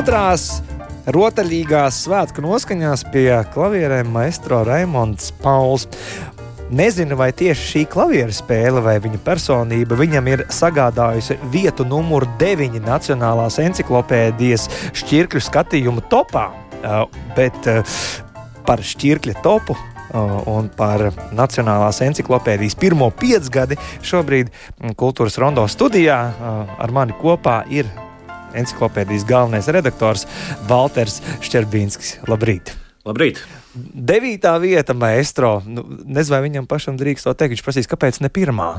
Jautrās, rotaļīgās svētku noskaņās pie klavierēm maestro Raimonds Pauls. Nezinu, vai tieši šī klavieru spēle vai viņa personība viņam ir sagādājusi vietu numuru 9 Nacionālās encyklopēdijas šķirkļu skatījumu topā, bet par šķirkļa topu un par Nacionālās encyklopēdijas pirmo piecgadi šobrīd Kultūras Rondo studijā ar mani kopā ir encyklopēdijas galvenais redaktors Walters Šķerbīnskis. Labrīt! Labrīt! Devītā vieta, maestro. Nu, nezinu, vai viņam pašam drīkst to teikt. Viņš prasīs, kāpēc ne pirmā?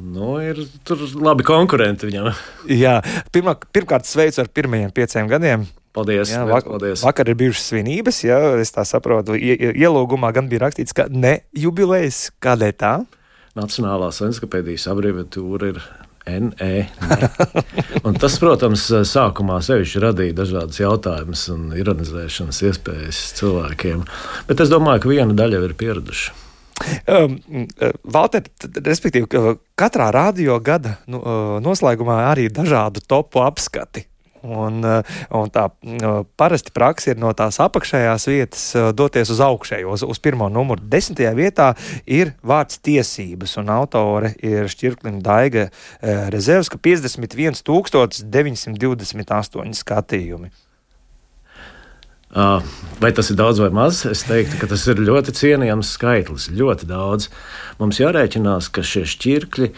Nu, ir tur labi konkurenti viņam. Jā, pirmā, pirmkārt, sveicu ar pirmajiem pieciem gadiem. Paldies, jā, vak paldies. Vakar ir bijušas svinības, jā, es tā saprotu. Ielūgumā gan bija rakstīts, ka ne jubilejas. Kādēļ tā? Nacionālās encyklopēdijas abreviatūra ir NE. Un tas, protams, sākumā sevišķi radīja dažādas jautājumas un ironizēšanas iespējas cilvēkiem. Bet es domāju, ka viena daļa jau ir pieraduši. Um, Valter, respektīvi, katrā radio gada nu, uh, noslēgumā arī dažādu topu apskati. Un, eh, un tā eh, parasti praksa ir no tās apakšējās vietas eh, doties uz augšējo, uz, uz pirmo numuru. Desmitajā vietā ir vārds tiesības, un autore ir Šķirklina Daiga Rezervska 51 928 skatījumi. Vai tas ir daudz vai maz? Es teiktu, ka tas ir ļoti cienījams skaitlis, ļoti daudz. Mums jārēķinās, ka šie šķirkļi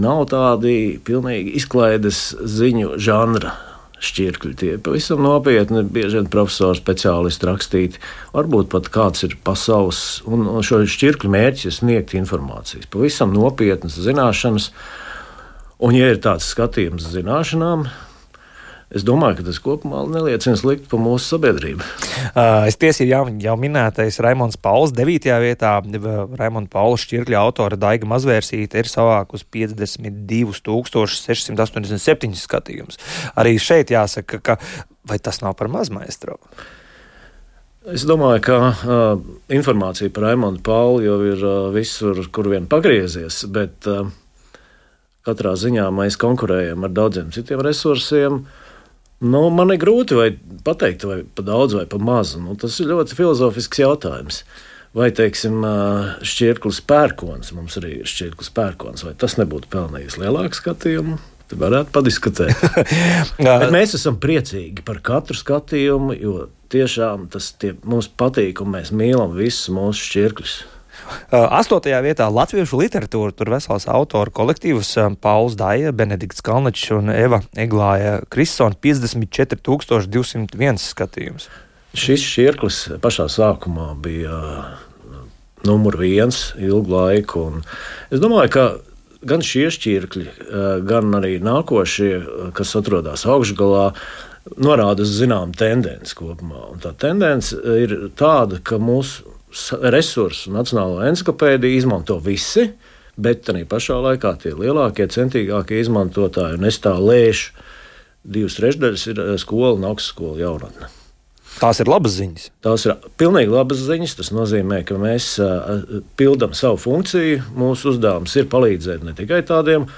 nav tādi pilnīgi izklaides ziņu žanra šķirkļi. Tie pavisam nopietni, bieži vien profesori, speciālisti rakstīti. Varbūt pat kāds ir pasaules, un šo šķirkļu mērķis ir sniegt informācijas, pavisam nopietnas zināšanas. Un, ja ir tāds skatījums zināšanām, Es domāju, ka tas kopumā neliecina slikti par mūsu sabiedrību. Uh, es tiesīju jau, jau minētais Raimons Pauls 9. vietā. Raimonda Paula šķirkļa autore Daiga Mazvērsīte ir savākus 52,687 skatījumus. Arī šeit jāsaka, ka vai tas nav par maz maestro? Es domāju, ka uh, informācija par Raimondu Pauli jau ir uh, visur, kur vien pagriezies, bet uh, katrā ziņā mēs konkurējam ar daudziem citiem resursiem. Uh, Nu, man ir grūti pateikt, vai pa daudz vai pa mazu. Nu, tas ir ļoti filozofisks jautājums. Vai, teiksim, šķirklis pērkons, mums arī ir šķirklis pērkons, vai tas nebūtu pelnījis lielāku skatījumu? Tad varētu padiskutēt. Mēs esam priecīgi par katru skatījumu, jo tiešām tas tie, mums patīk un mēs mīlam visus mūsu šķirkļus. Astotajā vietā latviešu literatūra, tur vesels autoru kolektīvs Pauls Daija, Benedikts Kalničs un Eva Eglāja Kristona 54,201 skatījums. Šis šķirklis pašā sākumā bija numur viens ilgu laiku. Es domāju, ka gan šie šķirkļi, gan arī nākošie, kas atrodas augšgalā, norāda uz zināmu tendenci kopumā. Un tā tendence ir tāda, ka mūsu resursu Nacionālo encyklopēdiju izmanto visi, bet arī pašā laikā tie lielākie, centīgākie izmantotāji, un es tā lēšu, divas trešdaļas ir eh, skola un augstskola jaunatne. Tās ir labas ziņas. Tās ir pilnīgi labas ziņas. Tas nozīmē, ka mēs uh, pildām savu funkciju. Mūsu uzdevums ir palīdzēt ne tikai tādiem uh,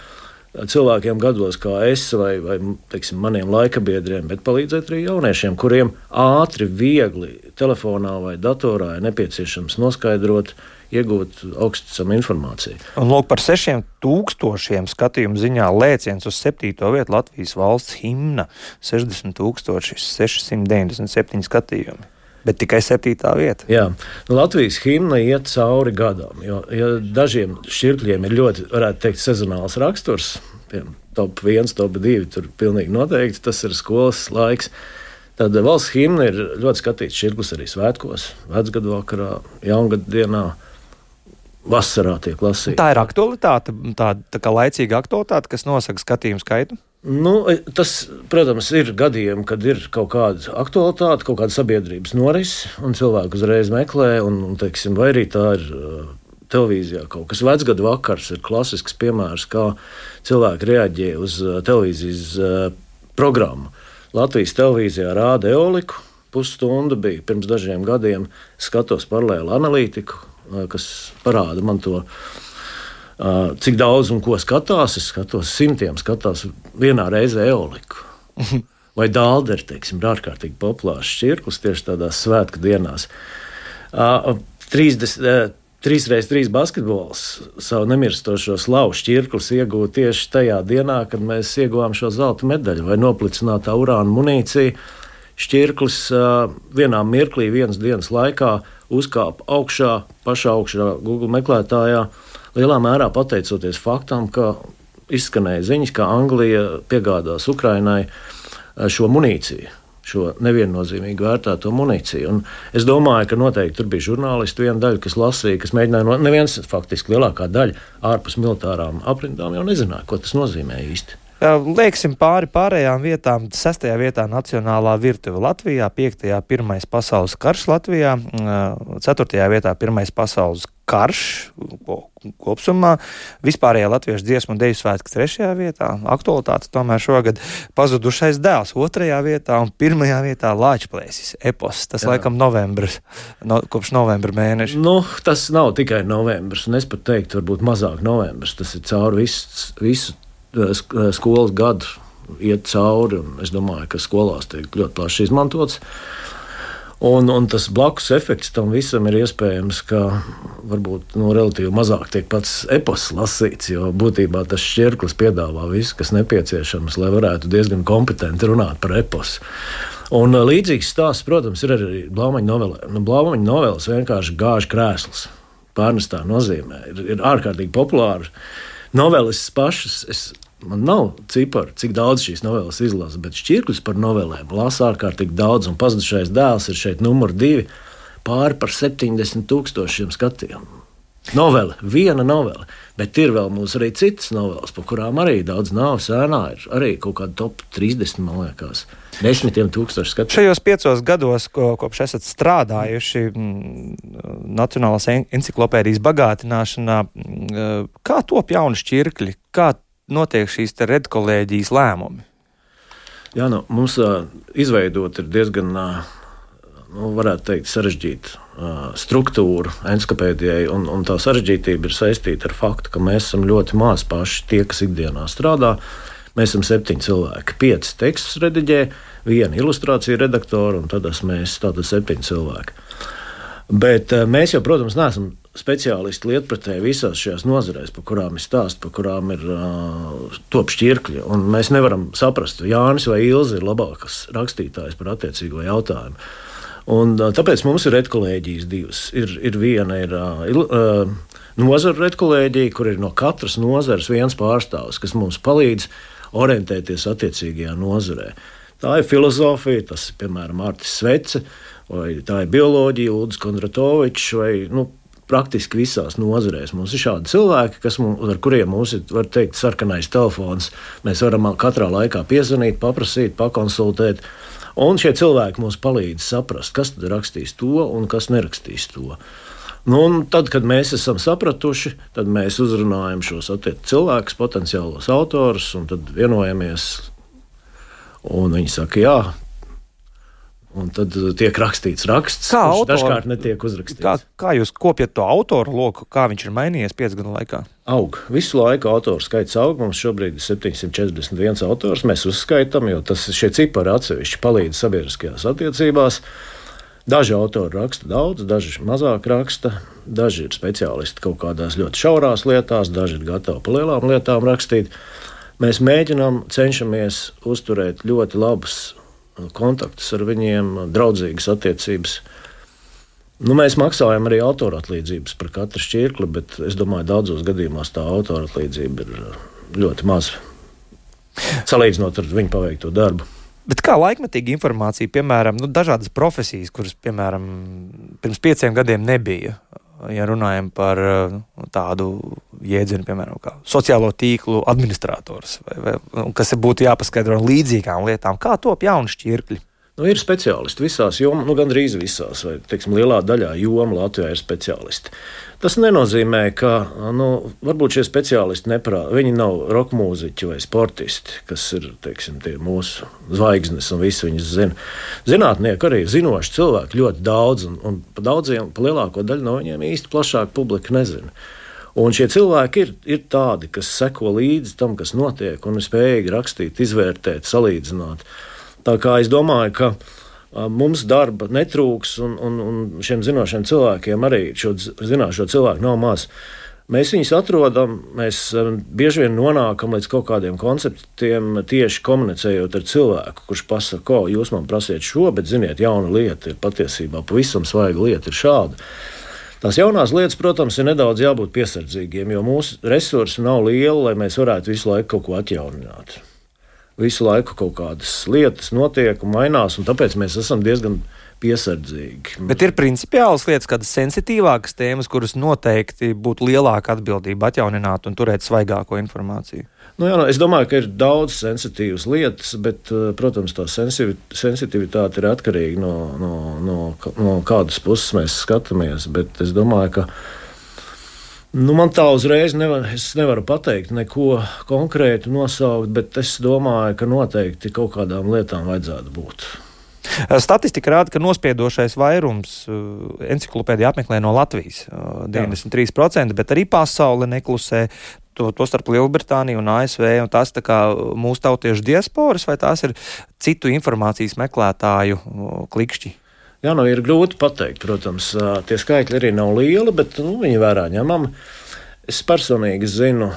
cilvēkiem gados, kā es vai, vai teiksim, maniem laikabiedriem, bet palīdzēt arī jauniešiem, kuriem ātri, viegli telefonā vai datorā ir nepieciešams noskaidrot, iegūt augstu informāciju. Un lūk, par sešiem tūkstošiem skatījumu ziņā lēciens uz septīto vietu Latvijas valsts himna - 60 697 skatījumi bet tikai septītā vieta. Jā, nu, Latvijas himna iet cauri gadam. Jo, ja dažiem šķirkļiem ir ļoti, varētu teikt, sezonāls raksturs, piemēram, top 1, top 2, tur pilnīgi noteikti tas ir skolas laiks. Tad valsts himna ir ļoti skatīts šķirklis arī svētkos, vecgadu vakarā, jaungadu dienā. Vasarā tiek lasīta. Tā ir aktualitāte, tā, tā kā laicīga aktualitāte, kas nosaka skatījumu skaitu. Nu, tas, protams, ir gadījumi, kad ir kaut kāda aktualitāte, kaut kāda sabiedrības norise, un cilvēki uzreiz meklē, un, un teiksim, vai arī tā ir televīzijā kaut kas. Vecgadu vakars ir klasisks piemērs, kā cilvēki reaģē uz uh, televīzijas uh, programmu. Latvijas televīzijā rāda eoliku. Pusstunda bija pirms dažiem gadiem. Skatos paralēli analītiku, kas parāda man to cik daudz un ko skatās. Es skatos simtiem, skatās vienā reizē eoliku. vai teiksim, ir ārkārtīgi populārs šķirklis tieši tādās svētku dienās. Uh, 30, 3x3 basketbols savu nemirstošo slavu šķirklis iegūta tieši tajā dienā, kad mēs ieguvām šo zelta medaļu vai noplicinātā urāna munīcija. Šķirklis uh, vienā mirklī, vienas dienas laikā uzkāpa augšā, pašā augšā Google meklētājā, lielā mērā pateicoties faktam, ka izskanēja ziņas, ka Anglija piegādās Ukrainai šo munīciju šo neviennozīmīgi vērtēto munīciju. Un es domāju, ka noteikti tur bija žurnālisti, viena daļa, kas lasīja, kas mēģināja, no, neviens faktiski lielākā daļa ārpus militārām aprindām jau nezināja, ko tas nozīmē īsti. Lieksim pāri pārējām vietām. Sestajā vietā Nacionālā virtuve Latvijā, piektajā Pirmais pasaules karš Latvijā, ceturtajā vietā Pirmais pasaules karš kopsumā. Vispārējā latviešu dziesmu un deju svētki trešajā vietā, aktualitāte tomēr šogad pazudušais dēls otrajā vietā un pirmajā vietā Lāčplēsis epos. Tas Jā. laikam novembris, no, kopš novembra mēneša. Nu, tas nav tikai novembris, un es pat teiktu, varbūt mazāk novembris. Tas ir cauri visu, visu skolas gadu iet cauri. Es domāju, ka skolās tiek ļoti plaši izmantots. Un, un tas blakus efekts tam visam ir iespējams, ka varbūt nu, relatīvi mazāk tiek pats epos lasīts, jo būtībā tas šķirklis piedāvā visu, kas nepieciešams, lai varētu diezgan kompetenti runāt par eposu. Un eh, līdzīgs stāsts, protams, ir arī Blāmaņa novelē. Nu, Blāmaņa novēles vienkārši gāž krēsls. Pārnestā nozīmē ir, ir ārkārtīgi populāra novelas pašas. Es, Man nav ciparu, cik daudz šīs novelas izlasa, bet šķirkļus par novelēm lasa ārkārtīgi daudz. Un pazudušais dēls ir šeit numur divi, pāri par 70 tūkstošiem skatiem. Novela, viena novela, bet ir vēl mums arī citas novelas, par kurām arī daudz nav sēnā. Ir arī kaut kāda top 30, man liekas, desmitiem tūkstoši skatu. Šajos piecos gados, ko, kopš esat strādājuši Nacionālās encyklopēdijas bagātināšanā, kā top jauni šķirkļi, kā notiek šīs redkolēģijas lēmumi? Jā, nu, mums uh, izveidot ir diezgan. Uh, nu, varētu teikt, sarežģīta struktūra encyklopēdijai, un, un tā sarežģītība ir saistīta ar faktu, ka mēs esam ļoti maz paši tie, kas ikdienā strādā. Mēs esam septiņi cilvēki. Pieci tekstus rediģē, viena ilustrācija redaktore, un tad esmu mēs, tātad septiņi cilvēki. Bet mēs jau, protams, neesam speciālisti lietpratēji visās šajās nozarēs, par kurām ir stāsts, par kurām ir uh, top šķirkļi. Mēs nevaram saprast, vai Jānis vai Ilze ir labākas rakstītājs par attiecīgo jautājumu. Un, tāpēc mums ir redkolēģijas divas. Ir, ir viena ir uh, nozara redkolēģija, kur ir no katras nozares viens pārstāvis, kas mums palīdz orientēties attiecīgajā nozarē. Tā ir filozofija, tas ir piemēram Mārcis Svece, vai tā ir bioloģija, Ulris Kondratovičs, vai nu, praktiski visās nozarēs. Mums ir šādi cilvēki, mums, ar kuriem mums ir, var teikt, sarkanais telefons. Mēs varam katrā laikā piezvanīt, paprasīt, pakonsultēt. Un šie cilvēki mums palīdz saprast, kas tad rakstīs to un kas nerakstīs to. Nu, tad, kad mēs esam sapratuši, tad mēs uzrunājam šos cilvēkus, potenciālos autorus, un tad vienojamies. Un viņi saka, jā, Un tad tiek rakstīts raksts, kā autora, dažkārt netiek uzrakstīts. Kā, kā jūs kopjat to autoru loku, kā viņš ir mainījies piecu gadu laikā? Aug. Visu laiku autoru skaits aug. Mums šobrīd ir 741 autors. Mēs uzskaitām, jo tas šie cipari atsevišķi palīdz sabiedriskajās attiecībās. Daži autori raksta daudz, daži mazāk raksta, daži ir speciālisti kaut kādās ļoti šaurās lietās, daži ir gatavi par lielām lietām rakstīt. Mēs mēģinām, cenšamies uzturēt ļoti labus kontaktus ar viņiem, draudzīgas attiecības. Nu, mēs maksājam arī autora atlīdzības par katru šķirkli, bet es domāju, ka daudzos gadījumos tā autora atlīdzība ir ļoti maza. Salīdzinot ar viņu paveikto darbu. Bet kā laikmetīga informācija, piemēram, nu, dažādas profesijas, kuras, piemēram, pirms pieciem gadiem nebija, ja runājam par nu, tādu jēdzienu, piemēram, sociālo tīklu administrators, vai, vai, kas būtu jāpaskaidro līdzīgām lietām, kā top jauni šķirkļi. Nu, ir speciālisti visās jomās, nu, gandrīz visās, vai teiksim, lielā daļā jomu Latvijā ir speciālisti. Tas nenozīmē, ka nu, varbūt šie speciālisti neprāt, viņi nav roka mūziķi vai sportisti, kas ir teiksim, mūsu zvaigznes un visi viņus zina. Zinātnieki arī zinoši cilvēki ļoti daudz, un, un pa daudziem, pa lielāko daļu no viņiem īsti plašāka publika nezina. Un šie cilvēki ir, ir tādi, kas seko līdzi tam, kas notiek, un ir spējīgi rakstīt, izvērtēt, salīdzināt. Tā kā es domāju, ka mums darba netrūks, un, un, un šiem zinošiem cilvēkiem arī šo zināšo cilvēku nav maz. Mēs viņus atrodam, mēs bieži vien nonākam līdz kaut kādiem konceptiem, tieši komunicējot ar cilvēku, kurš pasakā, ko jūs man prasiet šo, bet ziniet, jauna lieta ir patiesībā pavisam svaiga lieta, ir šāda. Tās jaunās lietas, protams, ir nedaudz jābūt piesardzīgiem, jo mūsu resursi nav lieli, lai mēs varētu visu laiku kaut ko atjaunināt visu laiku kaut kādas lietas notiek un mainās, un tāpēc mēs esam diezgan piesardzīgi. Bet ir principiāls lietas, kādas sensitīvākas tēmas, kuras noteikti būtu lielāka atbildība atjaunināt un turēt svaigāko informāciju. Nu, jā, nu, es domāju, ka ir daudz sensitīvas lietas, bet, eh, protams, tā sensitivitāte ir atkarīga no, no, no, no kādas puses mēs skatāmies. Bet es domāju, ka Nu, man tā uzreiz nevar, nevaru pateikt, neko konkrētu nosaukt, bet es domāju, ka noteikti kaut kādām lietām vajadzētu būt. Statistika rāda, ka nospiedošais vairums uh, enciklopēdiju apmeklē no Latvijas uh, 93%, Jā. bet arī pasaule neklusē. To, to starp Lielbritāniju un ASV, un tās ir mūsu tautiešu diasporas, vai tās ir citu informācijas meklētāju klikšķi? Jā, nu ir grūti pateikt. Protams, tie skaitļi arī nav lieli, bet nu, viņi vērā ņemami. Es personīgi zinu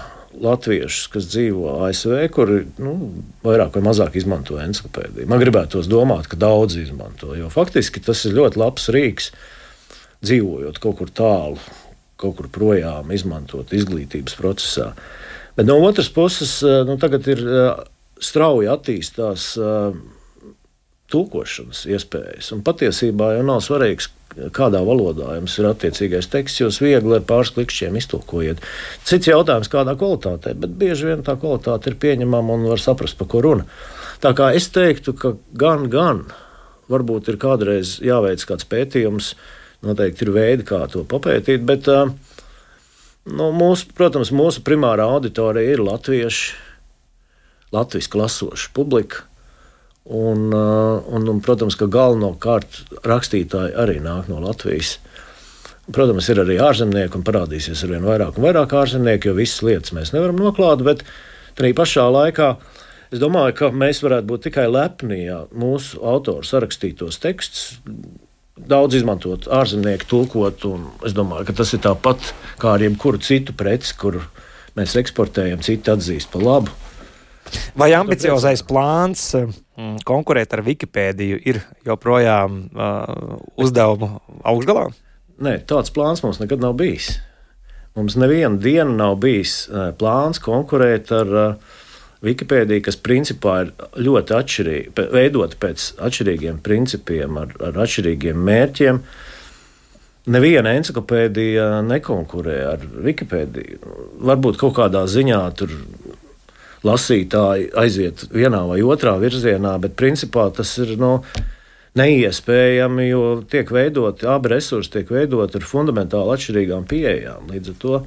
latviešus, kas dzīvo ASV, kuri nu, vairāk vai mazāk izmanto encyklopēdiju. Man gribētos domāt, ka daudz izmanto, jo faktiski tas ir ļoti labs rīks dzīvojot kaut kur tālu, kaut kur projām, izmantot izglītības procesā. Bet no otras puses, nu, tagad ir strauji attīstās tulkošanas iespējas. Un patiesībā jau nav svarīgs, kādā valodā jums ir attiecīgais teksts. Jūs viegli ar pāris klikšķiem iztulkojiet. Cits jautājums, kādā kvalitātē, bet bieži vien tā kvalitāte ir pieņemama un var saprast, par ko runa. Tā kā es teiktu, ka gan, gan varbūt ir kādreiz jāveic kāds pētījums, noteikti ir veidi, kā to papētīt, bet nu, mūsu, protams, mūsu primārā auditorija ir latvieši, latviešu klasoša publika. Un, un, un, protams, ka galvenokārt rakstītāji arī nāk no Latvijas. Protams, ir arī ārzemnieki, un parādīsies ar vien vairāk un vairāk ārzemnieku, jo visas lietas mēs nevaram noklāt. Bet tajā pašā laikā es domāju, ka mēs varētu būt tikai lepni, ja mūsu autors sarakstītos tekstus daudz izmantot ārzemnieku, tulkot. Es domāju, ka tas ir tāpat kā ar jebkuru citu preci, kuru mēs eksportējam, citi atzīst par labu. Vai ambiciozais plāns mm, konkurēt ar Wikipēdiju ir joprojām uh, uzdevumu augšgalā? Nē, tāds plāns mums nekad nav bijis. Mums nevienu dienu nav bijis uh, plāns konkurēt ar uh, Wikipēdiju, kas principā ir ļoti atšķirīga, veidota pēc atšķirīgiem principiem, ar, ar atšķirīgiem mērķiem. Neviena encyklopēdija nekonkurē ar Wikipēdiju. Varbūt kaut kādā ziņā tur lasītāji aiziet vienā vai otrā virzienā, bet principā tas ir. No, neiespējami, jo tiek veidoti abi resursi, tiek veidoti ar fundamentāli atšķirīgām pieejām. Līdz ar to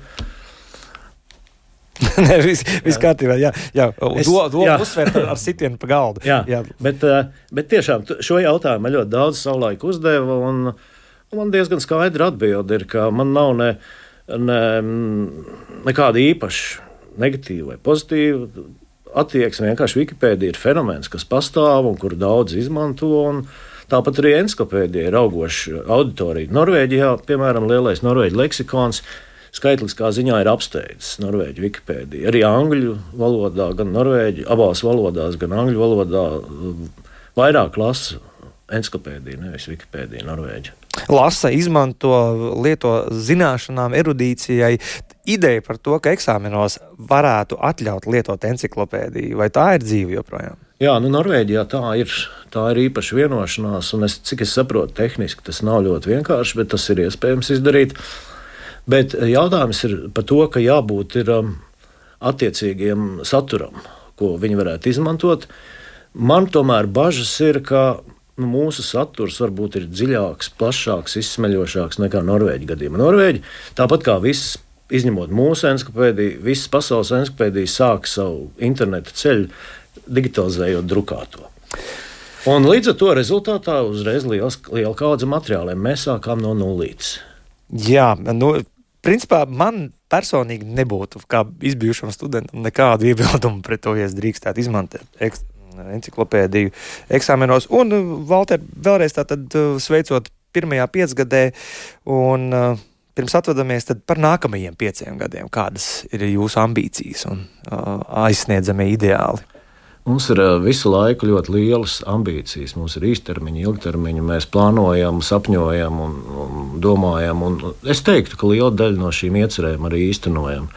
Nē, viss vis kārtībā. Jā, jā. Es, do, do, jā. uzsvērt ar, ar sitienu pa galdu. Jā, jā. Bet, eh, bet tiešām šo jautājumu ļoti daudz savulaik uzdeva, un, un man diezgan skaidra atbilde ir, ka man nav ne, ne, nekāda īpaša negatīva vai pozitīva attieksme. Vienkārši Wikipēdija ir fenomens, kas pastāv un kuru daudz izmanto. Tāpat arī encyklopēdija ir augoša auditorija. Norvēģijā, piemēram, lielais norvēģu leksikons. Skaitliskā ziņā ir apsteidzis Norvēģiju Wikipēdiju. Arī angļu valodā, gan norvēģi, abās valodās, gan angļu valodā vairāk lasa encyklopēdiju, nevis Wikipēdiju Norvēģiju. Lasa, izmanto, lieto zināšanām, erudīcijai ideja par to, ka eksāmenos varētu atļaut lietot encyklopēdiju, vai tā ir dzīve joprojām? Jā, nu Norvēģijā tā ir, tā ir īpaša vienošanās, un es, cik es saprotu, tehniski tas nav ļoti vienkārši, bet tas ir iespējams izdarīt. Bet jautājums ir par to, ka jābūt ir, um, attiecīgiem saturam, ko viņi varētu izmantot. Man tomēr bažas ir, ka nu, mūsu saturs varbūt ir dziļāks, plašāks, izsmeļošāks nekā Norvēģija gadījumā. Norvēģi, tāpat kā visas izņemot mūsu encyklopēdiju, visas pasaules encyklopēdijas sāk savu interneta ceļu, digitalizējot drukāto. Un līdz ar to rezultātā uzreiz liels, liela kaudze materiāliem mēs sākām no nulles. Jā, nu, principā man personīgi nebūtu, kā izbijušam studentam, nekādu iebildumu pret to, ja es drīkstētu izmantot enciklopēdiju eksāmenos. Un, Valter, vēlreiz tātad sveicot pirmajā piecgadē. Un, Pirms atvadamies par nākamajiem pieciem gadiem, kādas ir jūsu ambīcijas un uh, aizsniedzamie ideāli? Mums ir visu laiku ļoti lielas ambīcijas. Mums ir īstermiņa, ilgtermiņa. Mēs plānojam, sapņojam un domājam. Un es teiktu, ka liela daļa no šīm iecerēm arī īstenojam.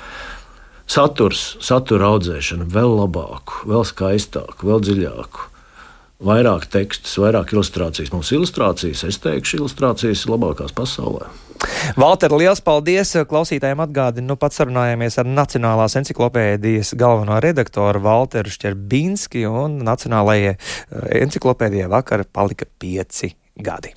Saturs, satura audzēšana vēl labāku, vēl skaistāku, vēl dziļāku. Vairāk tekstus, vairāk ilustrācijas. Mums ilustrācijas, es teikšu, ilustrācijas ir labākās pasaulē. Valter, liels paldies klausītājiem atgādinu. Nu, pats sarunājāmies ar Nacionālās enciklopēdijas galveno redaktoru Valteru Šķerbinski un Nacionālajai enciklopēdijai vakar palika pieci gadi.